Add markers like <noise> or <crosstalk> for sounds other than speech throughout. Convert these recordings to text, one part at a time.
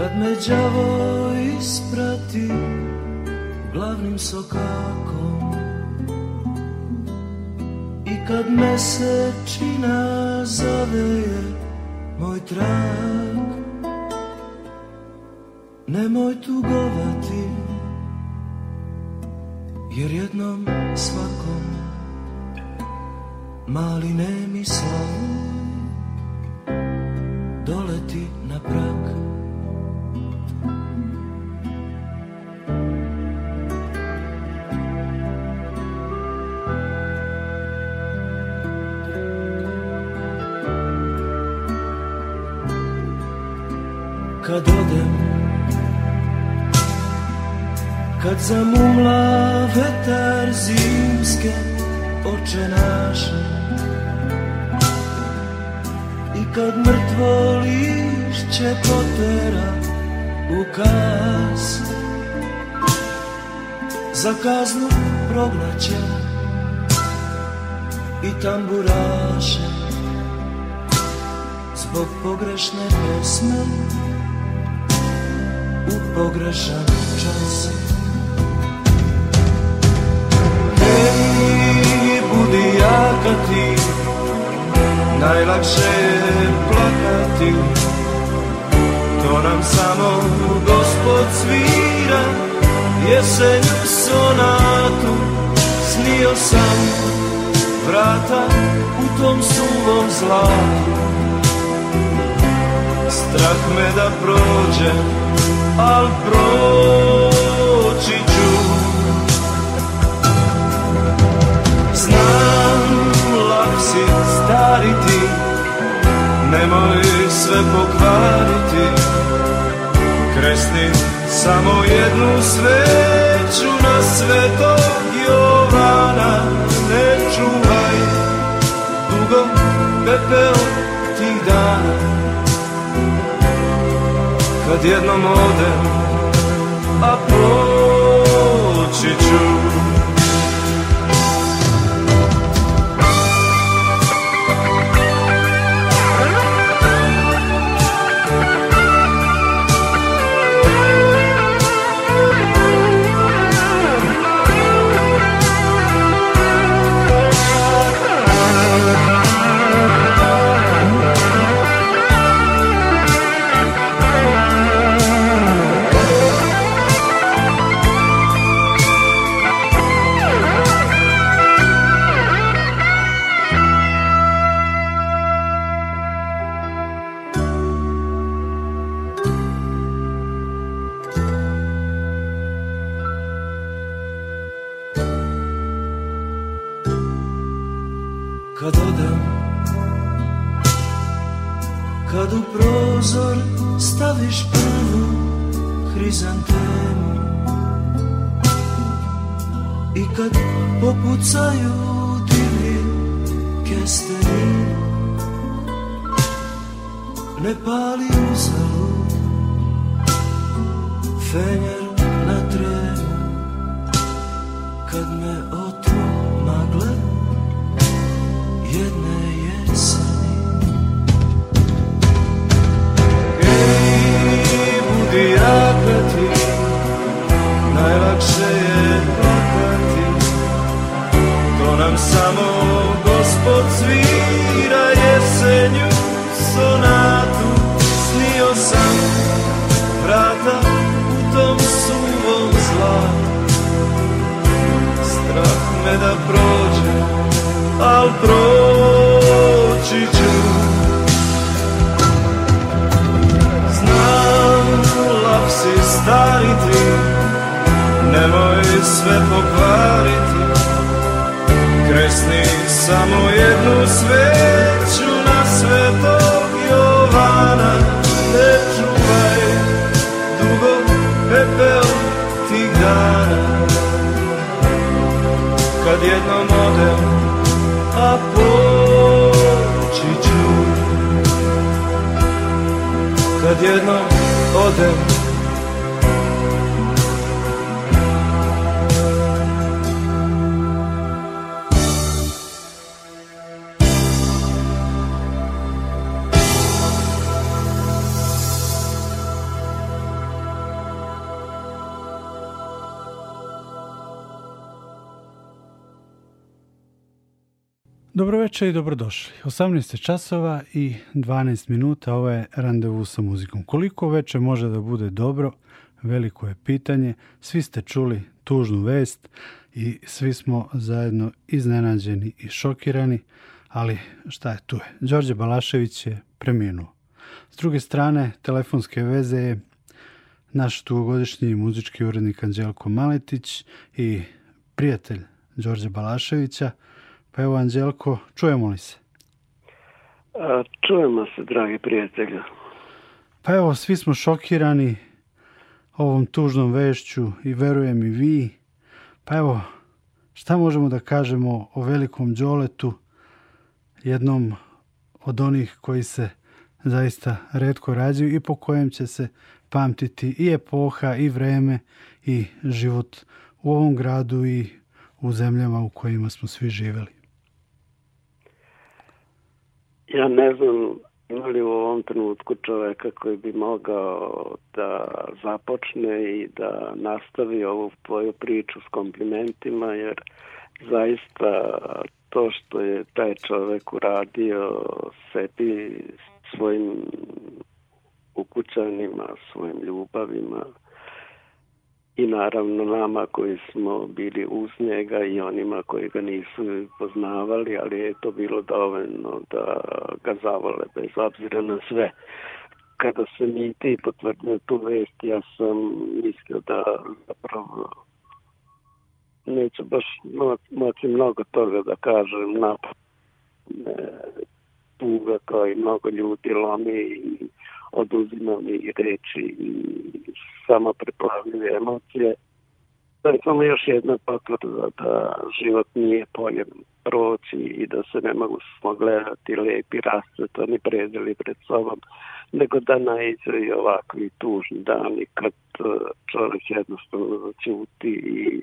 Kad me đavo isprati glavnim sokakom I kad mesečina zaveje moj trag Nemoj tugovati jer jednom svakom mali nemi slavu Kad zamumla vetar zimske oče naše I kad mrtvo lišće potera u kas Za kaznu proglaća i tamburaše Zbog pogrešne pesme u pogrešan čas jakati Najlakše je plakati To nam samo gospod svira Jesenju sonatu Snio sam vrata u tom suvom zlatu Strah me da prođe, al proći ću stariti stari Nemoj sve pokvariti Kresni samo jednu sveću na svetog Jovana Ne čuvaj dugo pepeo tih dana Kad jednom odem, a prođe će sve pokvariti Kresni samo jednu sveću na svetog Jovana Ne čuvaj dugo pepeo tih dana Kad jednom odem, a poći ću Kad jednom odem, Dobroveče i dobrodošli. 18 časova i 12 minuta, ovo je randevu sa muzikom. Koliko veče može da bude dobro, veliko je pitanje. Svi ste čuli tužnu vest i svi smo zajedno iznenađeni i šokirani, ali šta je tu je. Đorđe Balašević je preminuo. S druge strane, telefonske veze je naš dugogodišnji muzički urednik Anđelko Maletić i prijatelj Đorđe Balaševića – Pa evo Anđelko, čujemo li se? A, čujemo se, dragi prijatelja. Pa evo, svi smo šokirani ovom tužnom vešću i verujem i vi. Pa evo, šta možemo da kažemo o velikom Đoletu, jednom od onih koji se zaista redko rađaju i po kojem će se pamtiti i epoha i vreme i život u ovom gradu i u zemljama u kojima smo svi živeli. Ja ne znam ima li u ovom trenutku čoveka koji bi mogao da započne i da nastavi ovu tvoju priču s komplimentima, jer zaista to što je taj čovek uradio sebi, svojim ukućanima, svojim ljubavima, i naravno nama koji smo bili uz njega i onima koji ga nisu poznavali, ali je to bilo dovoljno da ga zavole bez obzira na sve. Kada sam mi ti potvrdio tu vest, ja sam mislio da zapravo neću baš moći mnogo toga da kažem na tuga kao i mnogo ljudi lomi i oduzima mi reči i sama preplavljive emocije To da, je samo još jedna potvrda da, da život nije polje proći i da se ne mogu smo gledati lepi rasvetani predeli pred sobom, nego da najđe i ovakvi tužni dani kad e, čovjek jednostavno ćuti i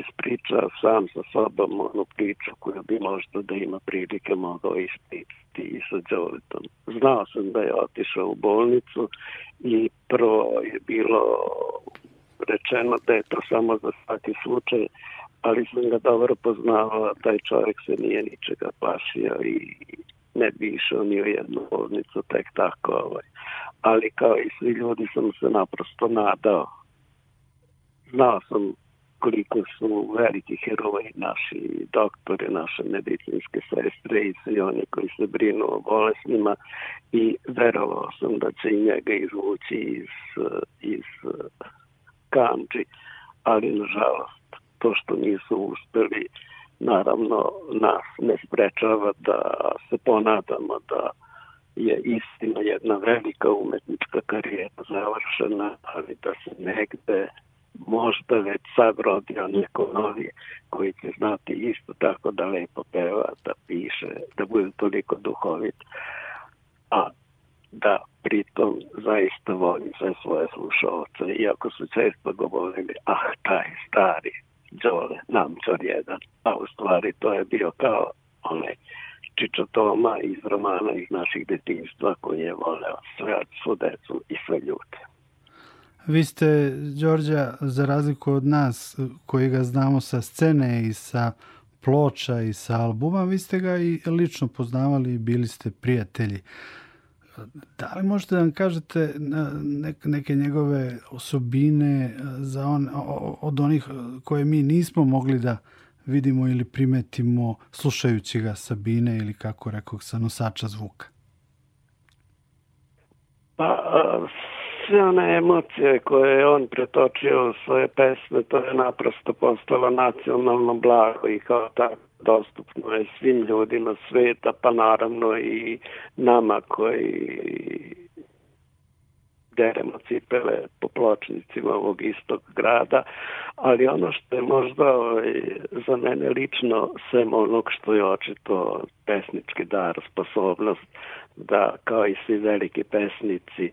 ispriča sam sa sobom onu priču koju bi možda da ima prilike mogao ispričati i sa Đoletom. Znao sam da je otišao u bolnicu i prvo je bilo rečeno da je to samo za svaki slučaj, ali sam ga dobro poznavao, taj čovjek se nije ničega plašio i ne bi išao ni u jednu bolnicu tek tako. Ovaj. Ali kao i svi ljudi sam se naprosto nadao. Znao sam koliko su veliki heroji naši doktori, naše medicinske sestre i svi oni koji se brinu o bolesnima i verovao sam da će i njega izvući iz, iz kanči, ali nažalost to što nisu uspeli naravno nas ne sprečava da se ponadamo da je istina jedna velika umetnička karijera završena, ali da se negde možda već sad rodio neko novi koji će znati isto tako da lepo peva, da piše, da bude toliko duhovit. A da pritom zaista volim sve svoje slušalce, iako su često govorili, ah, taj stari Đole, namčar jedan, a u stvari to je bio kao onaj Čičo Toma iz romana iz naših detinjstva koji je voleo sve, svu decu i sve ljude. Vi ste, Đorđa, za razliku od nas koji ga znamo sa scene i sa ploča i sa albuma, vi ste ga i lično poznavali i bili ste prijatelji. Da li možete da nam kažete neke njegove osobine e, za on, od onih e, koje mi nismo mogli da vidimo ili primetimo slušajući ga Sabine ili kako rekao sa nosača zvuka? Pa, e, sve one emocije koje je on pretočio u svoje pesme, to je naprosto postalo nacionalno blago i kao tako dostupno je svim ljudima sveta, pa naravno i nama koji deremo cipele po pločnicima ovog istog grada, ali ono što je možda ovaj, za mene lično, sem onog što je očito pesnički dar, sposobnost da kao i svi veliki pesnici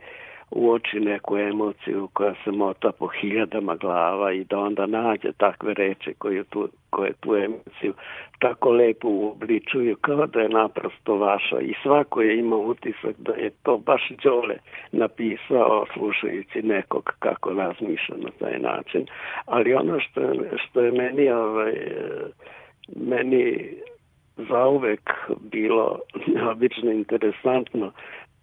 uoči neku emociju koja se mota po hiljadama glava i da onda nađe takve reči koje tu, koje tu emociju tako lepo uobličuju kao da je naprosto vaša i svako je imao utisak da je to baš Đole napisao slušajući nekog kako razmišlja na taj način ali ono što, što je meni ovaj, meni zauvek bilo <laughs> obično interesantno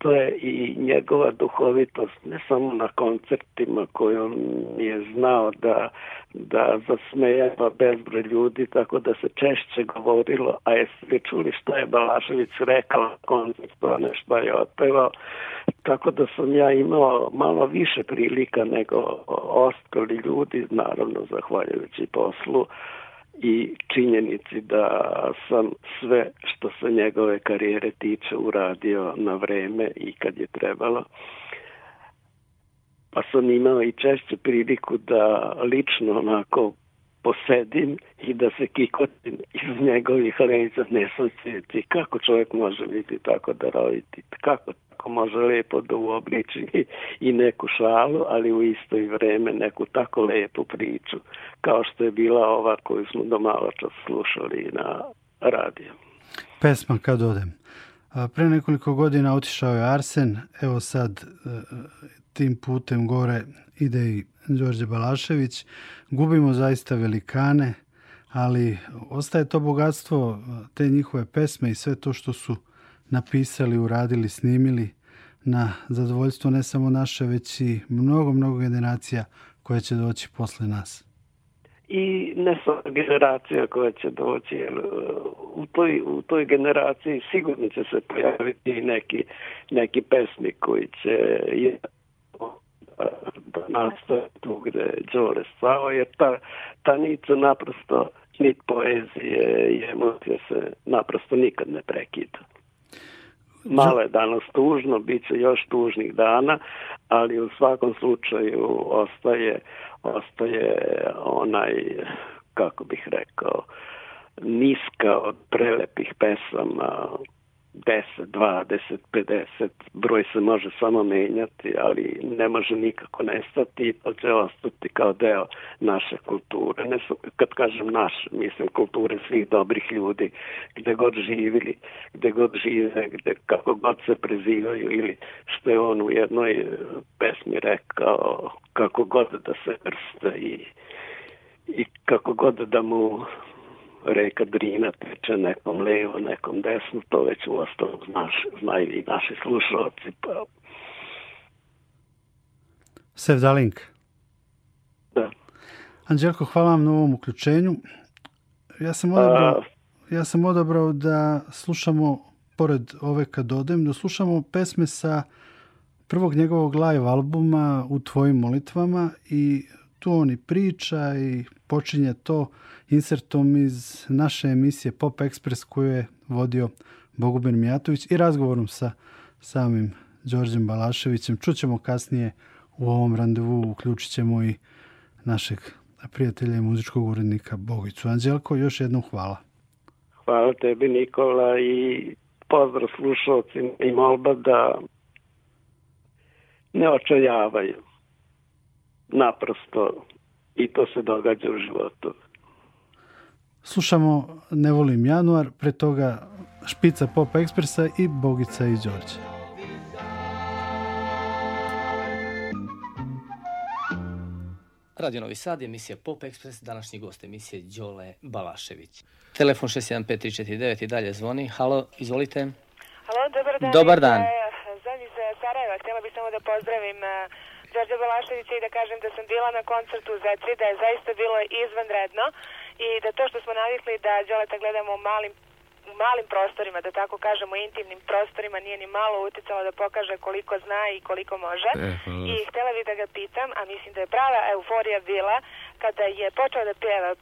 to je i njegova duhovitost, ne samo na koncertima koje on je znao da, da zasmejeva bezbroj ljudi, tako da se češće govorilo, a jeste čuli što je Balašević rekao na koncertu, a ne je otpevao, tako da sam ja imao malo više prilika nego ostali ljudi, naravno zahvaljujući poslu, i činjenici da sam sve što se njegove karijere tiče uradio na vreme i kad je trebalo. Pa sam imao i češću priliku da lično onako posedim i da se kikotim iz njegovih lenica, ne sam Kako čovjek može biti tako da roditi? Kako tako može lepo da uobliči i neku šalu, ali u isto i vreme neku tako lepu priču, kao što je bila ova koju smo do malo čas slušali na radiju. Pesma Kad odem. Pre nekoliko godina otišao je Arsen, evo sad e, tim putem gore ide i Đorđe Balašević. Gubimo zaista velikane, ali ostaje to bogatstvo e, te njihove pesme i sve to što su napisali, uradili, snimili na zadovoljstvo ne samo naše, već i mnogo, mnogo generacija koje će doći posle nas i ne samo generacija koja će doći, jer e, u toj, u toj generaciji sigurno će se pojaviti neki, neki pesnik koji će je, e, da nastaje tu gde je Đole stao, jer ta, ta nit naprosto, nit poezije i emocija se naprosto nikad ne prekida. Malo je danas tužno, bit će još tužnih dana, ali u svakom slučaju ostaje, ostaje onaj, kako bih rekao, niska od prelepih pesama 10, 20, 50, broj se može samo menjati, ali ne može nikako nestati, to će ostati kao deo naše kulture. Ne su, kad kažem naš, mislim kulture svih dobrih ljudi, gde god živili, gde god žive, gde, kako god se prezivaju ili što je on u jednoj e, pesmi rekao, kako god da se krste i, i kako god da mu reka Drina teče nekom levo, nekom desno, to već u ostalom znaš, znaju i naši slušalci. Pa... Sevdalink. Da. Anđelko, hvala vam na ovom uključenju. Ja sam odabrao, A... ja sam odabrao da slušamo, pored ove kad odem, da slušamo pesme sa prvog njegovog live albuma U tvojim molitvama i tu on i priča i počinje to insertom iz naše emisije Pop Express koju je vodio Bogubin Mijatović i razgovorom sa samim Đorđem Balaševićem. Čućemo kasnije u ovom randevu, uključit ćemo i našeg prijatelja i muzičkog urednika Bogicu. Anđelko, još jednom hvala. Hvala tebi Nikola i pozdrav slušalcima i molba da ne očajavaju naprosto i to se događa u životu. Slušamo Ne volim januar, pre toga Špica Popa Ekspresa i Bogica i Đorđe. Radio Novi Sad, emisija Pop Express, današnji gost emisije Đole Balašević. Telefon 675349 i dalje zvoni. Halo, izvolite. Halo, dobar dan. Dobar dan. E, Zoli iz Sarajeva, htjela bih samo da pozdravim e, Đorđa Balaševića i da kažem da sam bila na koncertu u Zeci, da je zaista bilo izvanredno i da to što smo navikli da Đoleta gledamo u malim u malim prostorima, da tako kažemo intimnim prostorima, nije ni malo uticalo da pokaže koliko zna i koliko može. E, I htela bih da ga pitam, a mislim da je prava euforija bila kada je počeo da pjeva e,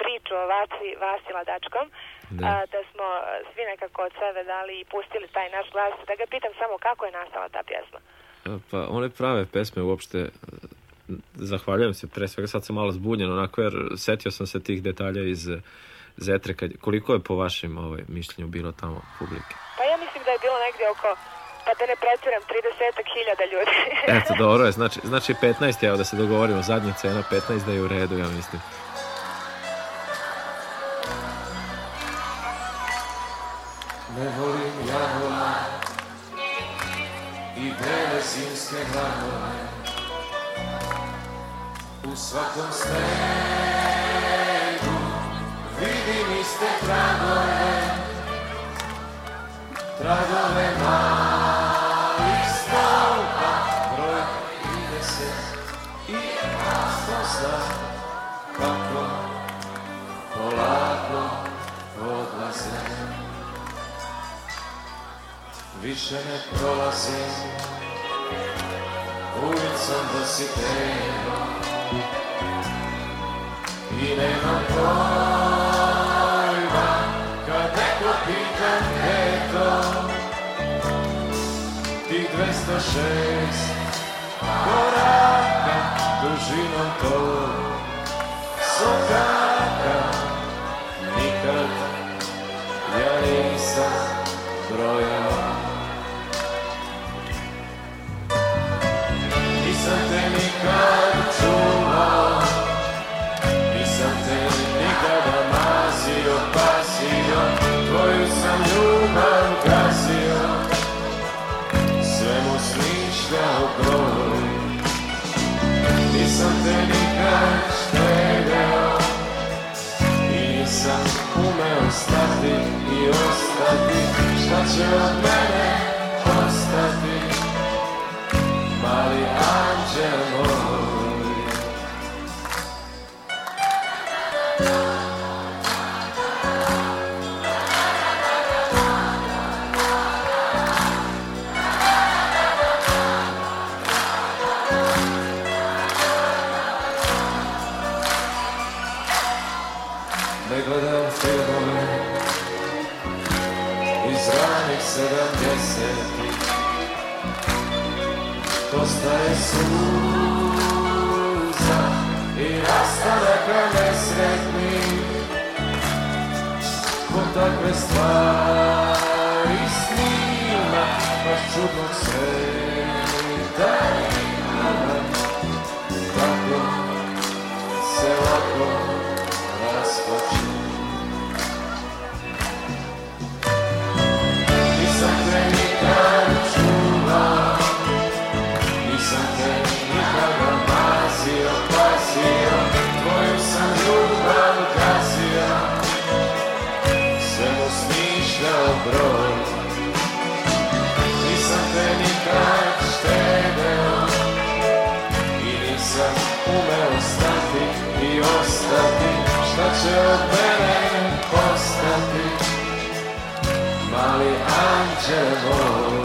priču o Vaci Vasila Dačkom, da. A, da smo svi nekako od sebe dali i pustili taj naš glas, da ga pitam samo kako je nastala ta pjesma. Pa one prave pesme uopšte, e, zahvaljujem se, pre svega sad sam malo zbunjen, onako jer setio sam se tih detalja iz Zetre, kad, koliko je po vašim ovaj, mišljenju bilo tamo publike? Pa ja mislim da je bilo negde oko pa da ne pretjeram 30 hiljada ljudi. <laughs> Eto, dobro je, znači, znači 15, evo da se dogovorimo, zadnja cena 15 da je u redu, ja mislim. Ne volim, ja volim zimske glavove U svakom snegu vidim iste tragove Tragove malih stavba Broj 30 i astosa Kako polako odlaze Više ne prolazim ulicom da si tema i nemam pojma kad neko pita gde to tih 206 koraka dužinom tog soka That's your matter. takve stvari snima, baš čudnog sveta. nisam umeo stati i ostati Šta će od mene postati Mali anđelo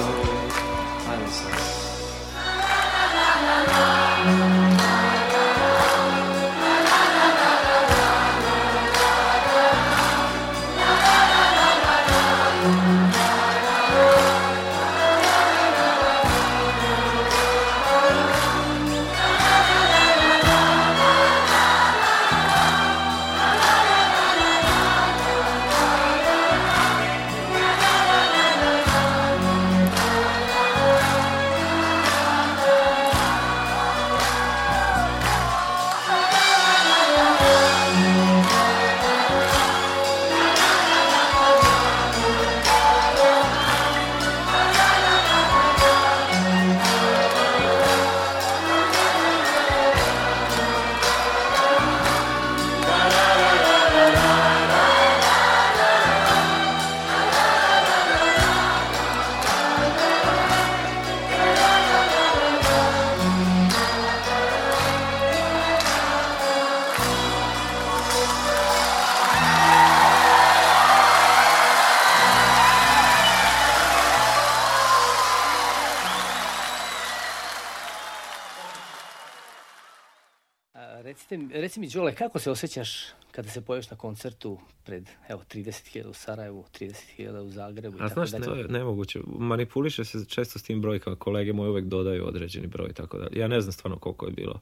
Reci mi, Đole, kako se osjećaš kada se pojaviš na koncertu pred, evo, 30.000 u Sarajevu, 30.000 u Zagrebu i tako dalje? A, znaš, dalje? to je nemoguće. Manipuliše se često s tim brojkama. Kolege moje uvek dodaju određeni broj i tako dalje. Ja ne znam stvarno koliko je bilo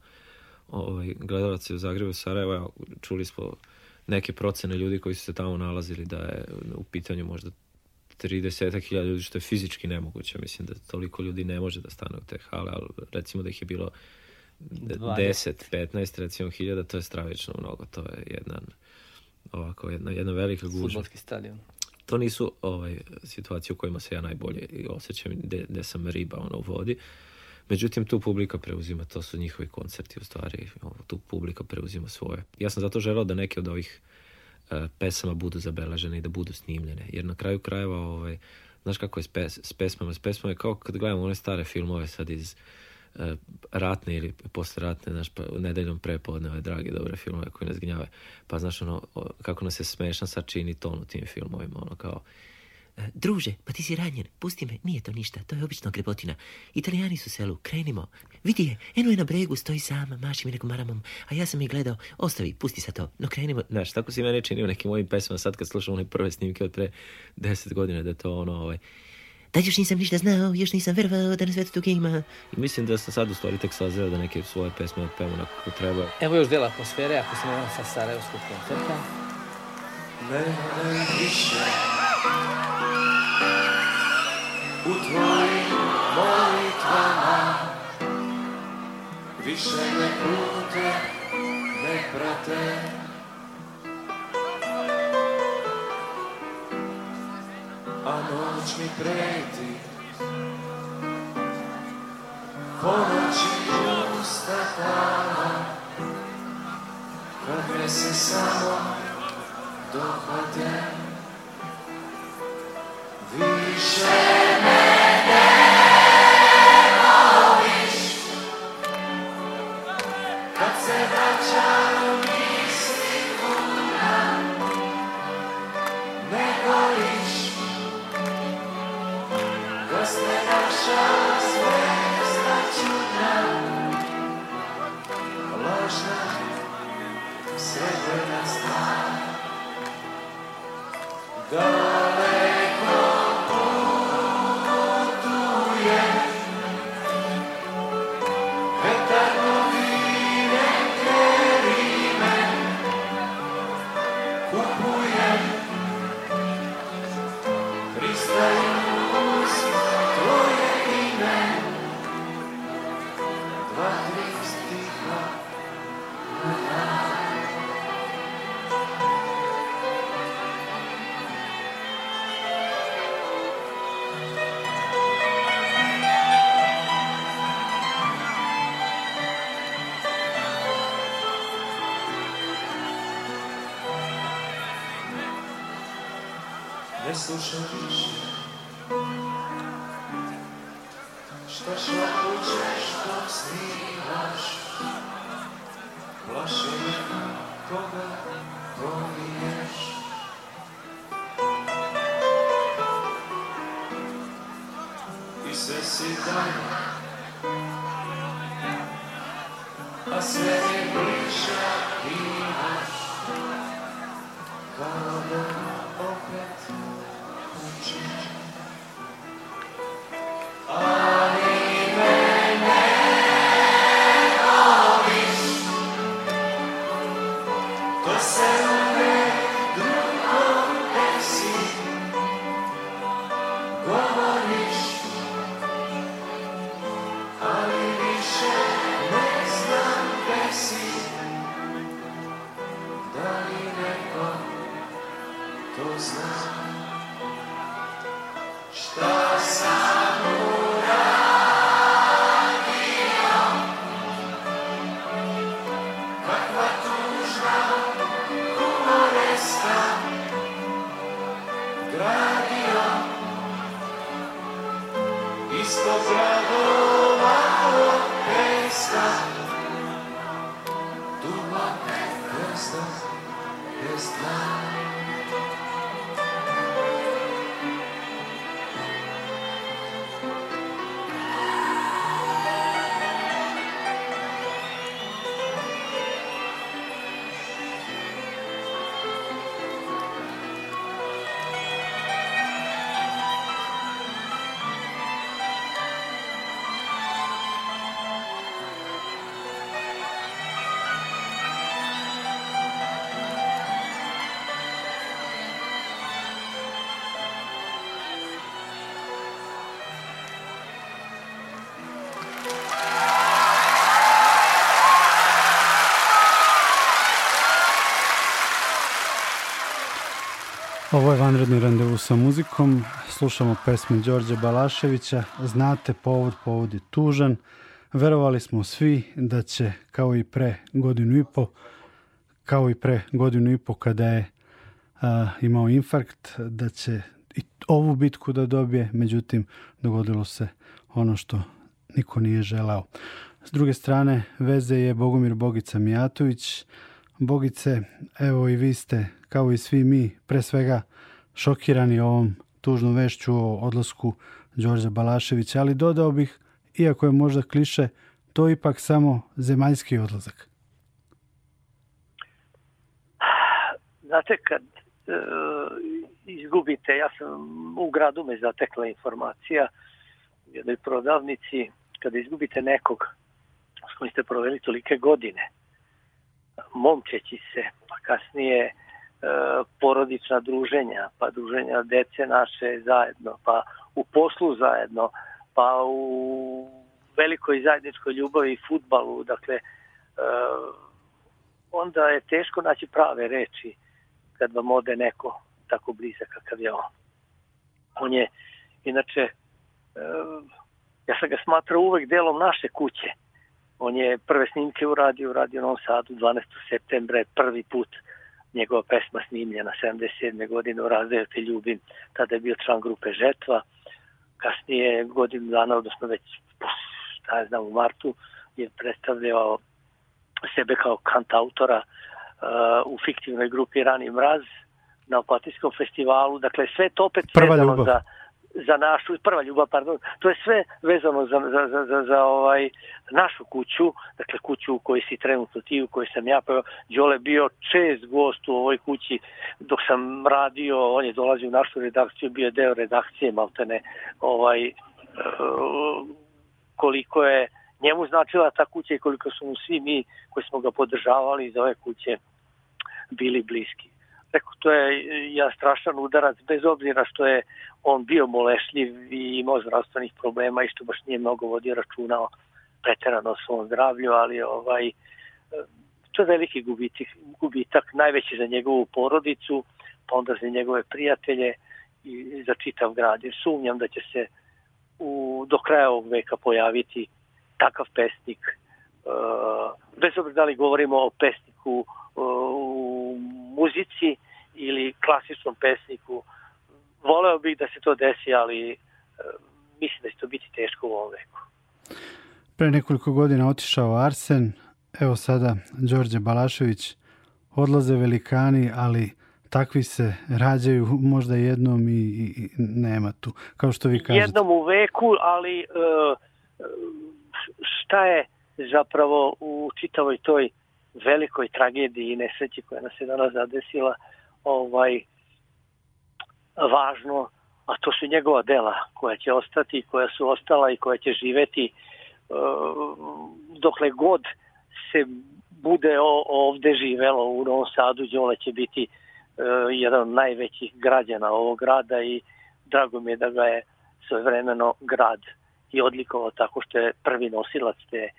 ovaj, gledalaca u Zagrebu i Sarajevo. Čuli smo neke procene ljudi koji su se tamo nalazili da je u pitanju možda 30.000 ljudi, što je fizički nemoguće. Mislim da toliko ljudi ne može da stane u te hale, ali recimo da ih je bilo 10-15 recimo hiljada, to je stravično mnogo, to je jedan ovako, jedna, jedna velika gužva. Futbolski stadion. To nisu ovaj, situacije u kojima se ja najbolje osjećam, gde sam riba ono, u vodi. Međutim, tu publika preuzima, to su njihovi koncerti u stvari, tu publika preuzima svoje. Ja sam zato želeo da neke od ovih e, pesama budu zabeležene i da budu snimljene, jer na kraju krajeva, ovaj, znaš kako je s, pes, s pesmama, s pesmama je kao kad gledamo one stare filmove sad iz E, ratne ili posleratne, znaš, pa nedeljom prepodne ove drage dobre filmove koji nas gnjave. Pa znaš, ono, kako nas je smešan sa čini ton u tim filmovima, ono kao, e, Druže, pa ti si ranjen, pusti me, nije to ništa, to je obična grebotina. Italijani su selu, krenimo. Vidi je, eno je na bregu, stoji sam, maši mi nekom maramom, a ja sam je gledao, ostavi, pusti sa to, no krenimo. Znaš, tako si mene čini u nekim mojim pesmama sad kad slušam one prve snimke od pre deset godina, da to ono, ovaj, Tad još nisam ništa znao, još nisam verovao da na svetu toga ima. I mislim da sam sad u tek sazeo da neke svoje pesme otpevam na kako treba. Evo još dela atmosfere, ako se ne sa Sarajevskog koncerta. Mene više u tvojim molitvama više ne prute, ne prate a noć mi preti Ponoći usta plana Kad me se samo dohvate Više Go. slušaš? Šta šapućeš šta snimaš? Plašenje Ovo je vanredni randevu sa muzikom. Slušamo pesme Đorđa Balaševića. Znate, povod, povod je tužan. Verovali smo svi da će, kao i pre godinu i po, kao i pre godinu i po kada je a, imao infarkt, da će i ovu bitku da dobije. Međutim, dogodilo se ono što niko nije želao. S druge strane, veze je Bogomir Bogica Mijatović, Bogice, evo i vi ste, kao i svi mi, pre svega šokirani ovom tužnom vešću o odlasku Đorđa Balaševića, ali dodao bih, iako je možda kliše, to ipak samo zemaljski odlazak. Znate, kad e, izgubite, ja sam u gradu me zatekla informacija u jednoj prodavnici, kad izgubite nekog s kojim ste proveli tolike godine – momčeći se, pa kasnije e, porodična druženja, pa druženja dece naše zajedno, pa u poslu zajedno, pa u velikoj zajedničkoj ljubavi i futbalu, dakle, e, onda je teško naći prave reči kad vam ode neko tako blizak kakav je on. On je, inače, e, ja sam ga smatrao uvek delom naše kuće. On je prve snimke uradio, uradio u Novom Sadu 12. septembra je prvi put njegova pesma snimljena 77. godine u razdaju Te ljubim. Tada je bio član grupe Žetva. Kasnije godinu dana, odnosno već šta ja znam, u martu je predstavljao sebe kao kantautora uh, u fiktivnoj grupi Rani mraz na Opatijskom festivalu. Dakle, sve to opet Prva vezano ljubav. za za našu, prva ljubav, pardon, to je sve vezano za, za, za, za, za ovaj, našu kuću, dakle kuću u kojoj si trenutno ti, u kojoj sam ja, pa Đole bio čest gost u ovoj kući dok sam radio, on je dolazio u našu redakciju, bio deo redakcije, maltene, ovaj, e, koliko je njemu značila ta kuća i koliko smo svi mi koji smo ga podržavali iz ove kuće bili bliski. Rekao, to je e, ja strašan udarac, bez obzira što je on bio molešljiv i imao zdravstvenih problema i što baš nije mnogo vodio računao preterano o svom zdravlju, ali ovaj, e, to je veliki gubitak, gubitak, najveći za njegovu porodicu, pa onda za njegove prijatelje i za čitav grad. Jer sumnjam da će se u, do kraja ovog veka pojaviti takav pesnik, e, bez obzira da li govorimo o pesniku u muzici ili klasičnom pesniku. Voleo bih da se to desi, ali e, mislim da će to biti teško u ovom veku. Pre nekoliko godina otišao Arsen, evo sada Đorđe Balašević. Odlaze velikani, ali takvi se rađaju možda jednom i, i nema tu, kao što vi kažete. Jednom u veku, ali e, šta je zapravo u čitavoj toj velikoj tragediji i nesreći koja nas je danas zadesila, ovaj važno, a to su njegova dela koja će ostati, koja su ostala i koja će živeti e, dokle god se bude ovde živelo u Novom Sadu, Đole će biti e, jedan od najvećih građana ovog grada i drago mi je da ga je svojevremeno grad i odlikovao tako što je prvi nosilac te e,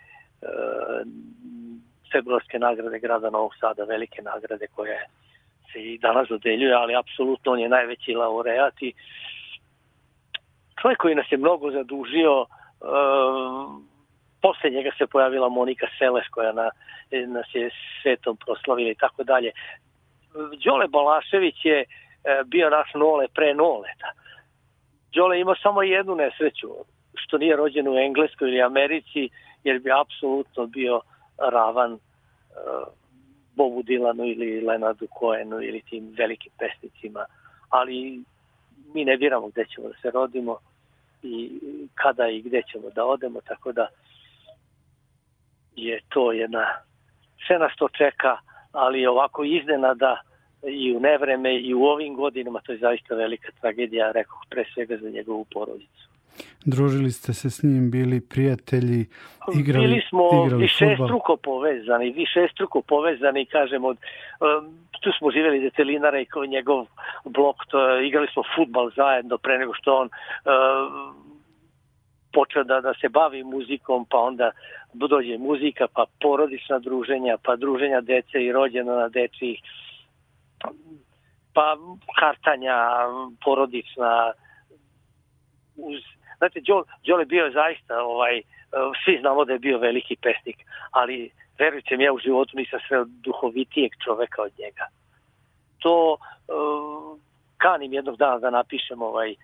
februarske nagrade grada Novog Sada, velike nagrade koja je se i danas dodeljuje, ali apsolutno on je najveći laureat i čovjek koji nas je mnogo zadužio, e, posle njega se pojavila Monika Seles koja na, e, nas je svetom proslavila i tako dalje. Đole Balašević je e, bio naš nole pre noleta. Da. Đole ima samo jednu nesreću, što nije rođen u Engleskoj ili Americi, jer bi apsolutno bio ravan e, Bobu Dilanu ili Lenardu Koenu ili tim velikim pesnicima, ali mi ne biramo gde ćemo da se rodimo i kada i gde ćemo da odemo, tako da je to jedna sve nas to čeka, ali ovako iznenada i u nevreme i u ovim godinama to je zaista velika tragedija, rekao pre svega za njegovu porodicu družili ste se s njim, bili prijatelji, igrali Bili smo igrali višestruko povezani, vi šestruko povezani, kažem, od, um, tu smo živjeli detelinara i njegov blok, to, igrali smo futbal zajedno pre nego što on um, počeo da, da se bavi muzikom, pa onda dođe muzika, pa porodična druženja, pa druženja dece i rođeno na dečih, pa hartanja porodična uz Znate, Đol, Đol je bio zaista, ovaj, svi znamo da je bio veliki pesnik, ali verujte mi, ja u životu nisam sve duhovitijeg čoveka od njega. To uh, kanim jednog dana da napišem ovaj, eh,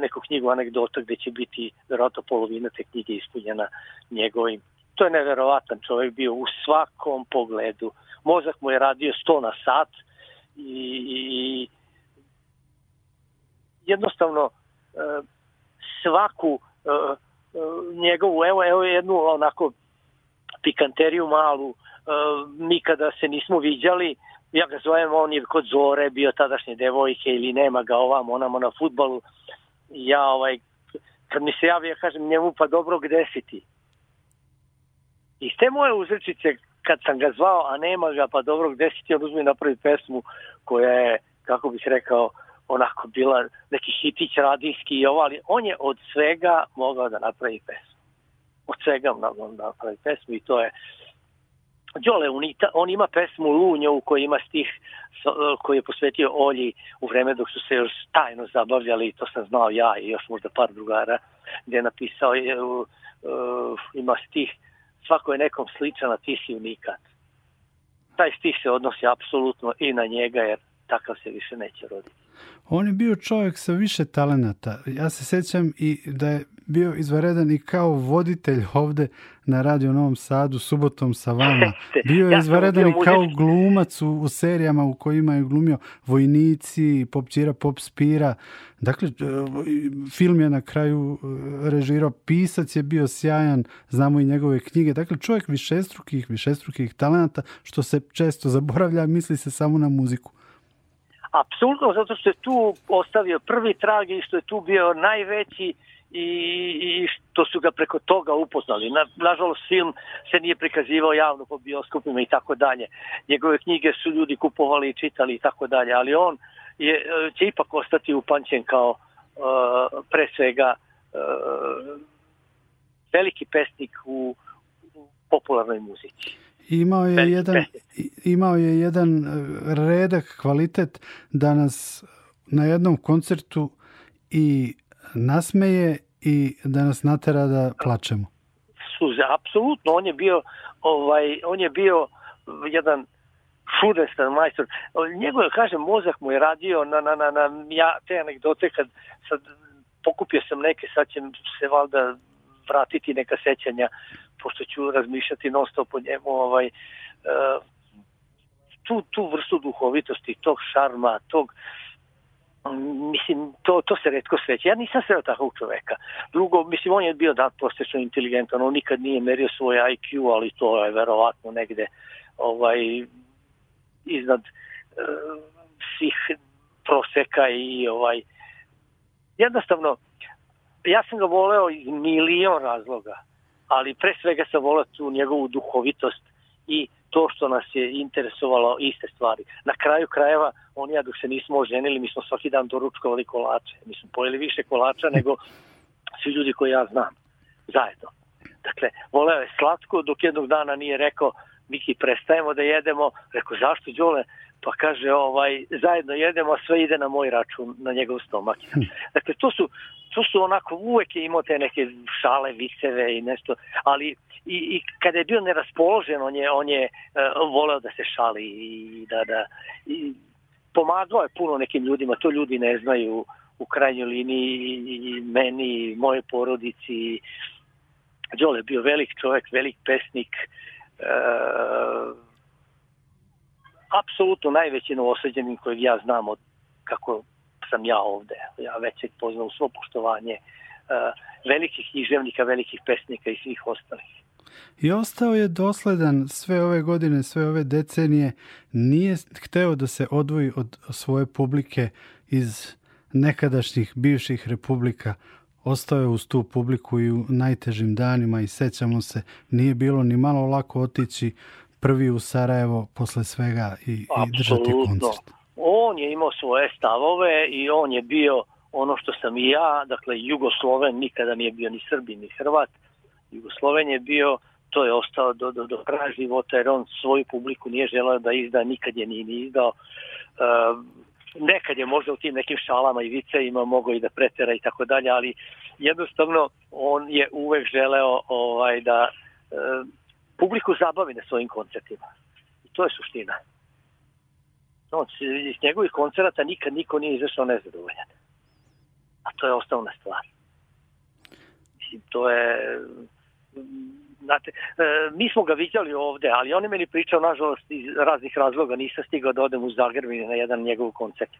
neku knjigu anegdota gde će biti verovatno polovina te knjige ispunjena njegovim. To je neverovatan čovjek bio u svakom pogledu. Mozak mu je radio 100 na sat i, i jednostavno eh, svaku uh, njegovu, evo, evo jednu onako pikanteriju malu, uh, e, mi se nismo viđali, ja ga zovem, on je kod Zore bio tadašnje devojke ili nema ga ovam, onamo na futbalu, ja ovaj, kad mi se javi, ja kažem njemu, pa dobro, gde si ti? I te moje uzrečice, kad sam ga zvao, a nema ga, pa dobro, gde si ti, on uzme napravi pesmu koja je, kako bih rekao, uh, onako bila neki hitić radijski i ovo, on je od svega mogao da napravi pesmu. Od svega mogao da napravi pesmu i to je Đole Unita, on ima pesmu Lunjo u kojoj ima stih koji je posvetio Olji u vreme dok su se još tajno zabavljali to sam znao ja i još možda par drugara gde je napisao je, uh, uh, e, ima stih svako je nekom sličan, a ti si unikat. Taj stih se odnosi apsolutno i na njega jer takav se više neće roditi on je bio čovjek sa više talenata. Ja se sećam i da je bio izvaredan i kao voditelj ovde na Radio Novom Sadu subotom sa vama. Bio je ja izvaredan i kao glumac u, u, serijama u kojima je glumio Vojnici, Popćira, Popspira. Dakle, e, film je na kraju e, režirao, pisac je bio sjajan, znamo i njegove knjige. Dakle, čovjek višestrukih, višestrukih talenata, što se često zaboravlja, misli se samo na muziku. Apsolutno, zato što je tu ostavio prvi trag i što je tu bio najveći i, i što su ga preko toga upoznali. Na, nažalost, film se nije prikazivao javno po bioskopima i tako dalje. Njegove knjige su ljudi kupovali i čitali i tako dalje, ali on je, e, će ipak ostati upamćen kao uh, pre svega uh, veliki pesnik u, u popularnoj muzici. Imao je, jedan, imao je jedan e, redak kvalitet da nas na jednom koncertu i nasmeje i da nas natera da plačemo. Suze, apsolutno, on je bio ovaj on je bio jedan čudestan majstor. Njegov, da kažem, mozak mu je radio na, na, na, na ja, te anegdote kad sad pokupio sam neke, sad će se valjda vratiti neka sećanja pošto ću razmišljati non stop o njemu, ovaj, e, tu, tu vrstu duhovitosti, tog šarma, tog, mislim, to, to se redko sreće. Ja nisam sreo takvog čoveka. Drugo, mislim, on je bio nadprostečno da, inteligentan, on nikad nije merio svoj IQ, ali to je verovatno negde ovaj, iznad e, svih proseka i ovaj jednostavno ja sam ga voleo iz milion razloga ali pre svega sam volao tu njegovu duhovitost i to što nas je interesovalo iste stvari. Na kraju krajeva, on i ja dok se nismo oženili, mi smo svaki dan doručkovali kolače. Mi smo pojeli više kolača nego svi ljudi koji ja znam zajedno. Dakle, voleo je slatko dok jednog dana nije rekao Miki, prestajemo da jedemo. Rekao, zašto, Đole? pa kaže, ovaj, zajedno jedemo, sve ide na moj račun, na njegov stomak. Hm. Dakle, to su, to su onako, uvek je imao te neke šale, viseve i nešto, ali i, i kada je bio neraspoložen, on je, on je uh, voleo da se šali i da, da i pomagao je puno nekim ljudima, to ljudi ne znaju u krajnjoj liniji i meni, i moje porodici. Đole je bio velik čovjek, velik pesnik, uh, apsolutno najveći novoseđenin kojeg ja znam od kako sam ja ovde. Ja već se poznam svo poštovanje e, velikih književnika, velikih pesnika i svih ostalih. I ostao je dosledan sve ove godine, sve ove decenije. Nije hteo da se odvoji od svoje publike iz nekadašnjih bivših republika. Ostao je uz tu publiku i u najtežim danima i sećamo se, nije bilo ni malo lako otići prvi u Sarajevo posle svega i, Absolutno. i držati koncert. On je imao svoje stavove i on je bio ono što sam i ja, dakle Jugosloven nikada nije bio ni Srbin ni Hrvat, Jugosloven je bio, to je ostao do, do, do kraja života jer on svoju publiku nije želeo da izda, nikad je nije ni izdao. Uh, nekad je možda u tim nekim šalama i vicejima mogao i da pretera i tako dalje, ali jednostavno on je uvek želeo ovaj da ehm, publiku zabavi na svojim koncertima. I to je suština. On, iz njegovih koncerata nikad niko nije izašao nezadovoljan. A to je osnovna stvar. Mislim, to je... Znate, e, mi smo ga vidjeli ovde, ali on je meni pričao, nažalost, iz raznih razloga. Nisam stigao da odem u Zagreb na jedan njegov koncert.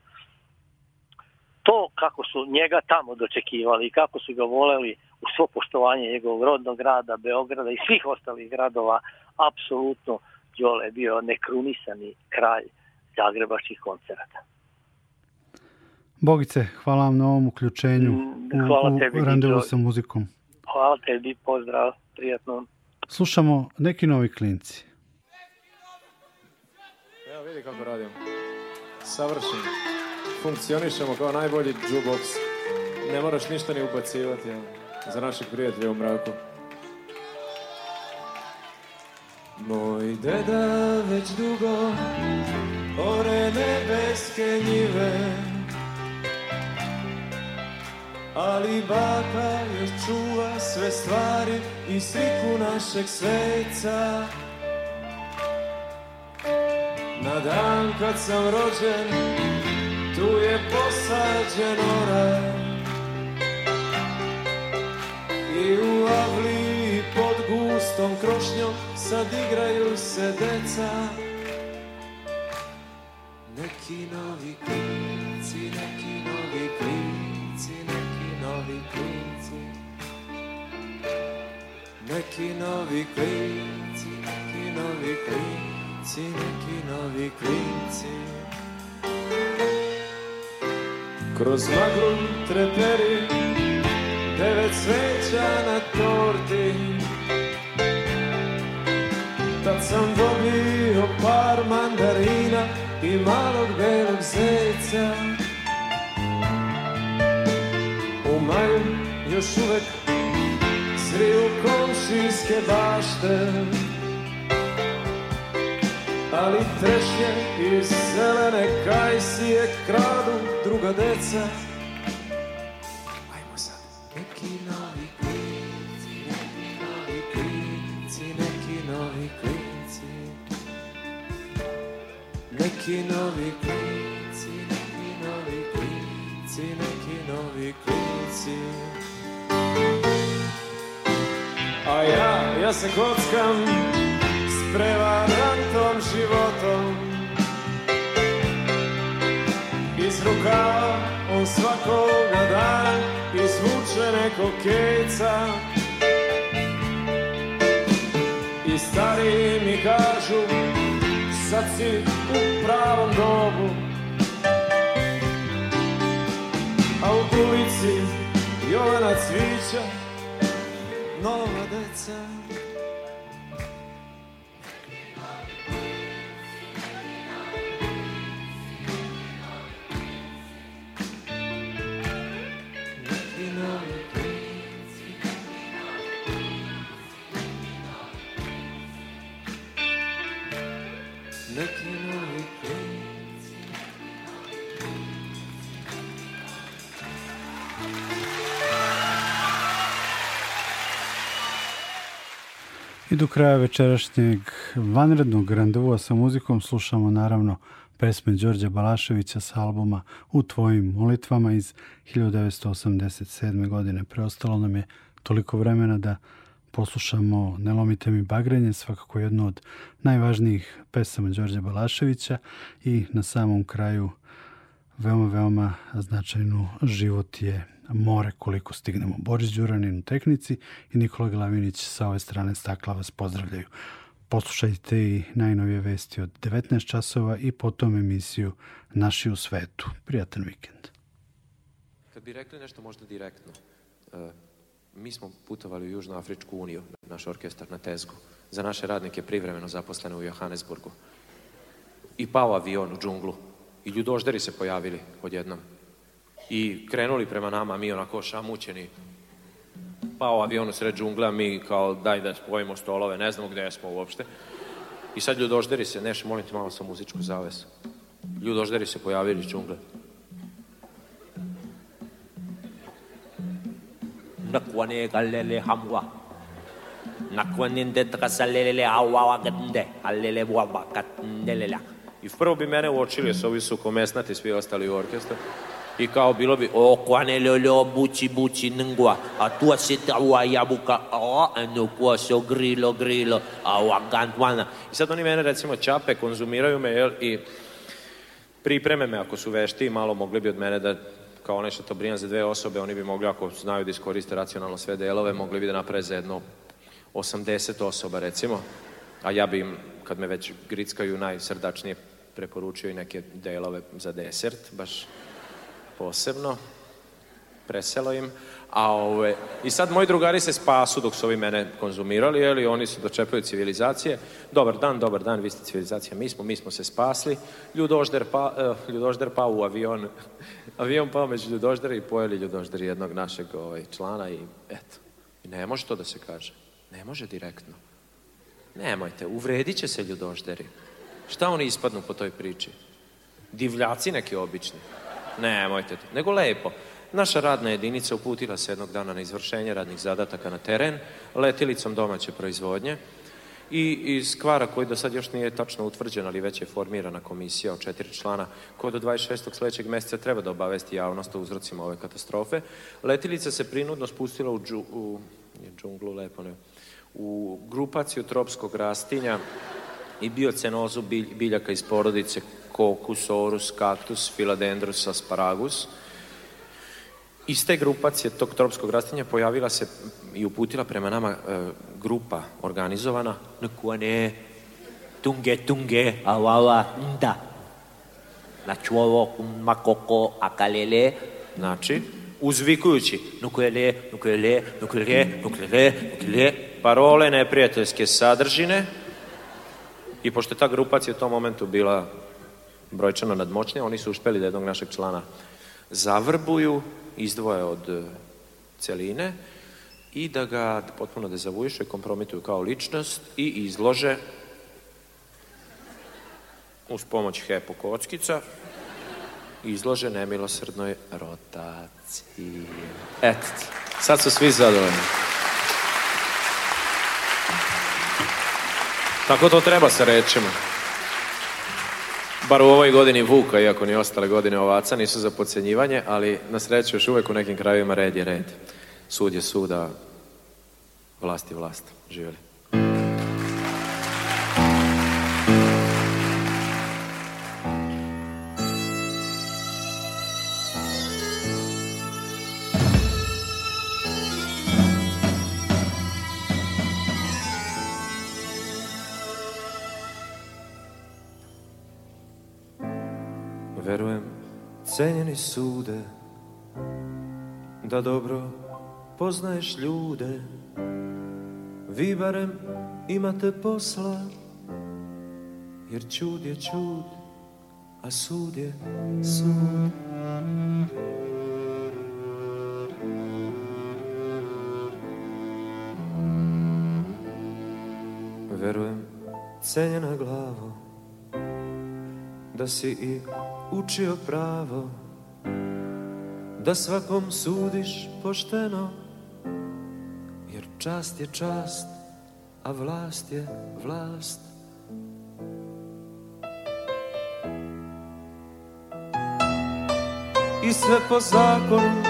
To kako su njega tamo dočekivali i kako su ga voleli, u svo poštovanje njegovog rodnog grada, Beograda i svih ostalih gradova, apsolutno Đole je bio nekrunisani kralj zagrebačkih koncerata. Bogice, hvala vam na ovom uključenju mm, hvala u, u tebi, randevu sa muzikom. Hvala tebi, pozdrav, prijatno. Slušamo neki novi klinci. Evo vidi kako radimo. Savršeno. Funkcionišemo kao najbolji jukebox. Ne moraš ništa ni ubacivati. Ja za našeg prijatelja u mraku. Moj deda već dugo ore nebeske njive Ali baka još čuva sve stvari i sliku našeg sveca Na dan kad sam rođen tu je posađen oraj u avli pod gustom krošnjom sad igraju se deca Neki novi klinci, neki novi klinci, neki novi klinci Neki novi klinci, neki novi klinci, neki novi klinci Kroz maglu treperi devet sveća na torti Tad sam dobio par mandarina i malog belog zeca U maju još uvek svi u komšijske bašte ali trešnje i selene kajsije kradu druga deca neki novi klinci, neki novi klinci, neki novi klinci. A ja, ja se kockam s prevarantom životom. Iz rukava on svakoga dan izvuče nekog kejca. I stari mi kažu, sad si No nowa deca. do kraja večerašnjeg vanrednog randevua sa muzikom slušamo naravno pesme Đorđa Balaševića sa albuma U tvojim molitvama iz 1987. godine. Preostalo nam je toliko vremena da poslušamo Ne lomite mi bagrenje, svakako jednu od najvažnijih pesama Đorđa Balaševića i na samom kraju veoma, veoma značajnu život je more koliko stignemo. Boris Đuranin u tehnici i Nikola Glavinić sa ove strane stakla vas pozdravljaju. Poslušajte i najnovije vesti od 19 časova i potom emisiju Naši u svetu. Prijatan vikend. Kad bi rekli nešto možda direktno, e, mi smo putovali u Južnoafričku uniju, naš orkestar na Tezgu, za naše radnike privremeno zaposlene u Johannesburgu. I pao avion u džunglu, I ljudožderi se pojavili odjednom. I krenuli prema nama, mi onako šamućeni. Pao avion u sred džungla, mi kao daj da spojimo stolove, ne znamo gde smo uopšte. I sad ljudožderi se, neš, molim te malo sa muzičku zavesu. Ljudožderi se pojavili iz džungle. nakwane galele hamwa nakwane ndet kasalele awawa gende alele buwa katndelela I prvo bi mene uočili, s ovi su komesnati svi ostali u orkestru. I kao bilo bi o kwane ljo, buci buci nengua a tua se taua jabuka a eno kua se grilo grilo a wagantwana. I sad oni mene recimo čape, konzumiraju me jel, i pripreme me ako su vešti malo mogli bi od mene da kao onaj što to brinem za dve osobe, oni bi mogli ako znaju da iskoriste racionalno sve delove, mogli bi da naprave za jedno 80 osoba recimo, a ja bi im kad me već grickaju najsrdačnije preporučio i neke delove za desert, baš posebno. Preselo im. A ove, I sad moji drugari se spasu dok su ovi mene konzumirali, jeli, oni su dočepaju civilizacije. Dobar dan, dobar dan, vi ste civilizacija, mi smo, mi smo se spasli. Ljudožder, pa, uh, ljudožder pa u avion. <laughs> avion pao među ljudoždera i pojeli ljudožder jednog našeg ovaj, člana i eto. I ne može to da se kaže. Ne može direktno. Nemojte, uvredit će se ljudožderi. Šta oni ispadnu po toj priči? Divljaci neki obični. Ne, Nemojte to. Nego lepo. Naša radna jedinica uputila se jednog dana na izvršenje radnih zadataka na teren, letilicom domaće proizvodnje i iz kvara koji do sad još nije tačno utvrđen, ali već je formirana komisija od četiri člana koja do 26. sledećeg meseca treba da obavesti javnost o uzrocima ove katastrofe. Letilica se prinudno spustila u, džu, u džunglu, lepo ne, u grupaciju tropskog rastinja i biocenozu biljaka iz porodice kokus, orus, kaktus, filadendros, asparagus. Iz te grupacije tog tropskog rastinja pojavila se i uputila prema nama e, grupa organizovana Nkuane, tunge, tunge, awala, nda. Znači ovo, makoko, akalele. Znači, uzvikujući nuklele, nuklele, nuklele, nuklele, nuklele, parole neprijateljske sadržine, I pošto je ta grupacija u tom momentu bila brojčano nadmoćnija, oni su uspeli da jednog našeg člana zavrbuju, izdvoje od e, celine i da ga potpuno dezavujušu kompromituju kao ličnost i izlože uz pomoć hepo kockica izlože nemilosrdnoj rotaciji. Eto, sad su svi zadovoljni. Tako to treba sa rečima. Bar u ovoj godini Vuka, iako ni ostale godine ovaca, nisu za podcjenjivanje, ali na sreću još uvek u nekim krajevima red je red. Sud je suda, vlast je vlast. Živjeli. Verujem, cenjeni sude, da dobro poznaješ ljude. Vi barem imate posla, jer čud je čud, a sud je sud. Verujem, cenjena glavo, da si i učio pravo Da svakom sudiš pošteno Jer čast je čast, a vlast je vlast I sve po zakonu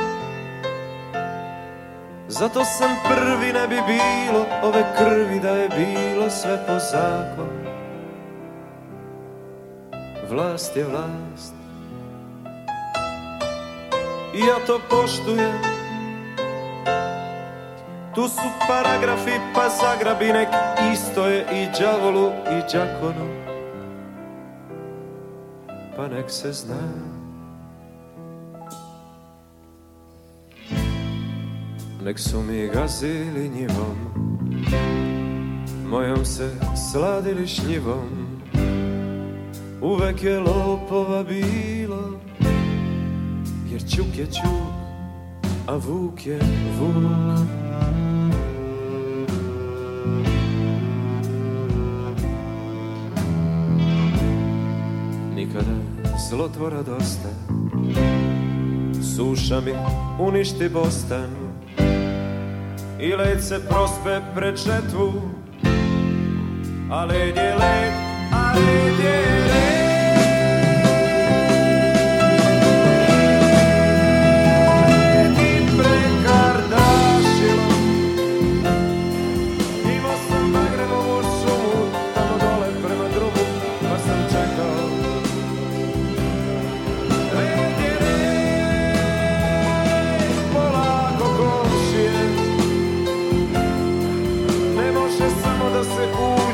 Zato sam prvi ne bi bilo ove krvi da je bilo sve po zakonu vlast je vlast I ja to poštujem Tu su paragrafi pa zagrabi nek Isto je i đavolu i đakonu Pa nek se zna Nek su mi gazili njivom Mojom se sladili šljivom Uvek je lopova bilo Jer Ćuk je Ćuk A Vuk je Vuk Nikada zlotvora dosta Suša mi uništi bostan I led se prospe pred žetvu A led je led, a led je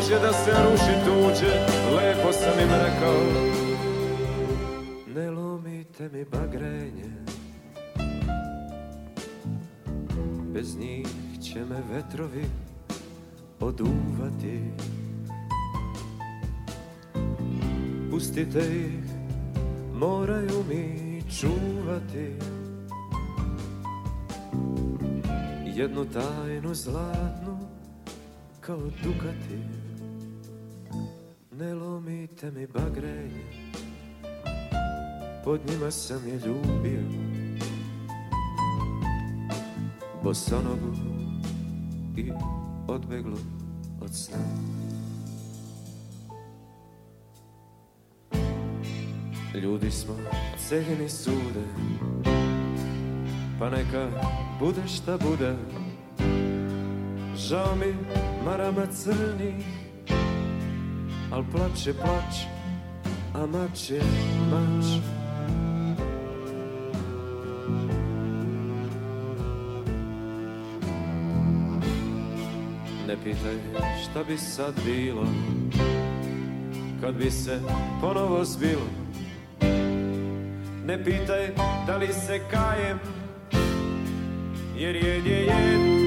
Hoće da se ruši tuđe, lepo sam im rekao Ne lomite mi bagrenje Bez njih će me vetrovi oduvati Pustite ih, moraju mi čuvati Jednu tajnu zlatnu kao dukati Ne lomite mi bagrenje Pod njima sam je ljubio Bosonogu I odbeglu od sna Ljudi smo celjeni sude Pa neka bude šta bude Žao mi marama crnih Al plače, plač, a mač je mač Ne pitaj šta bi sad bilo Kad bi se ponovo zbilo Ne pitaj da li se kajem Jer jed je jed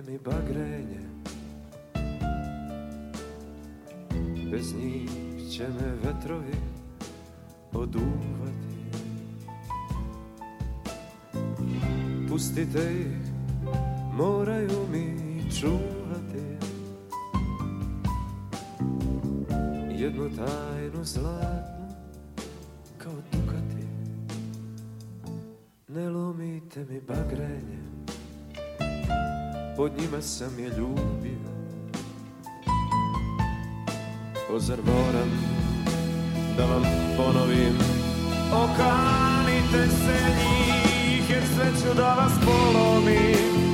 Dajte mi bagrenje Bez njih će me vetrovi oduvati Pustite ih, moraju mi čuvati Jednu tajnu zlatnu kao dukati Ne lomite mi bagrenje pod njima sam je ljubio O zar moram da vam ponovim Okanite se njih jer sve ću da vas polomim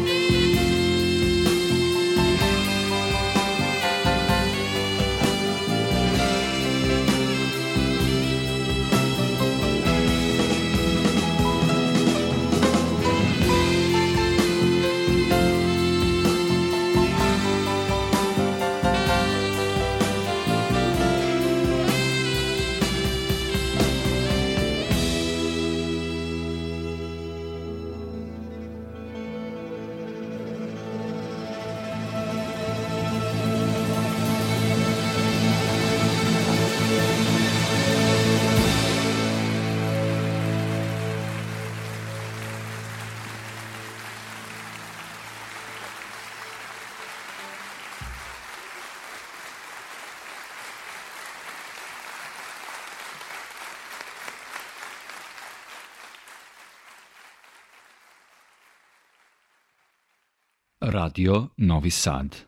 Radio Novi Sad.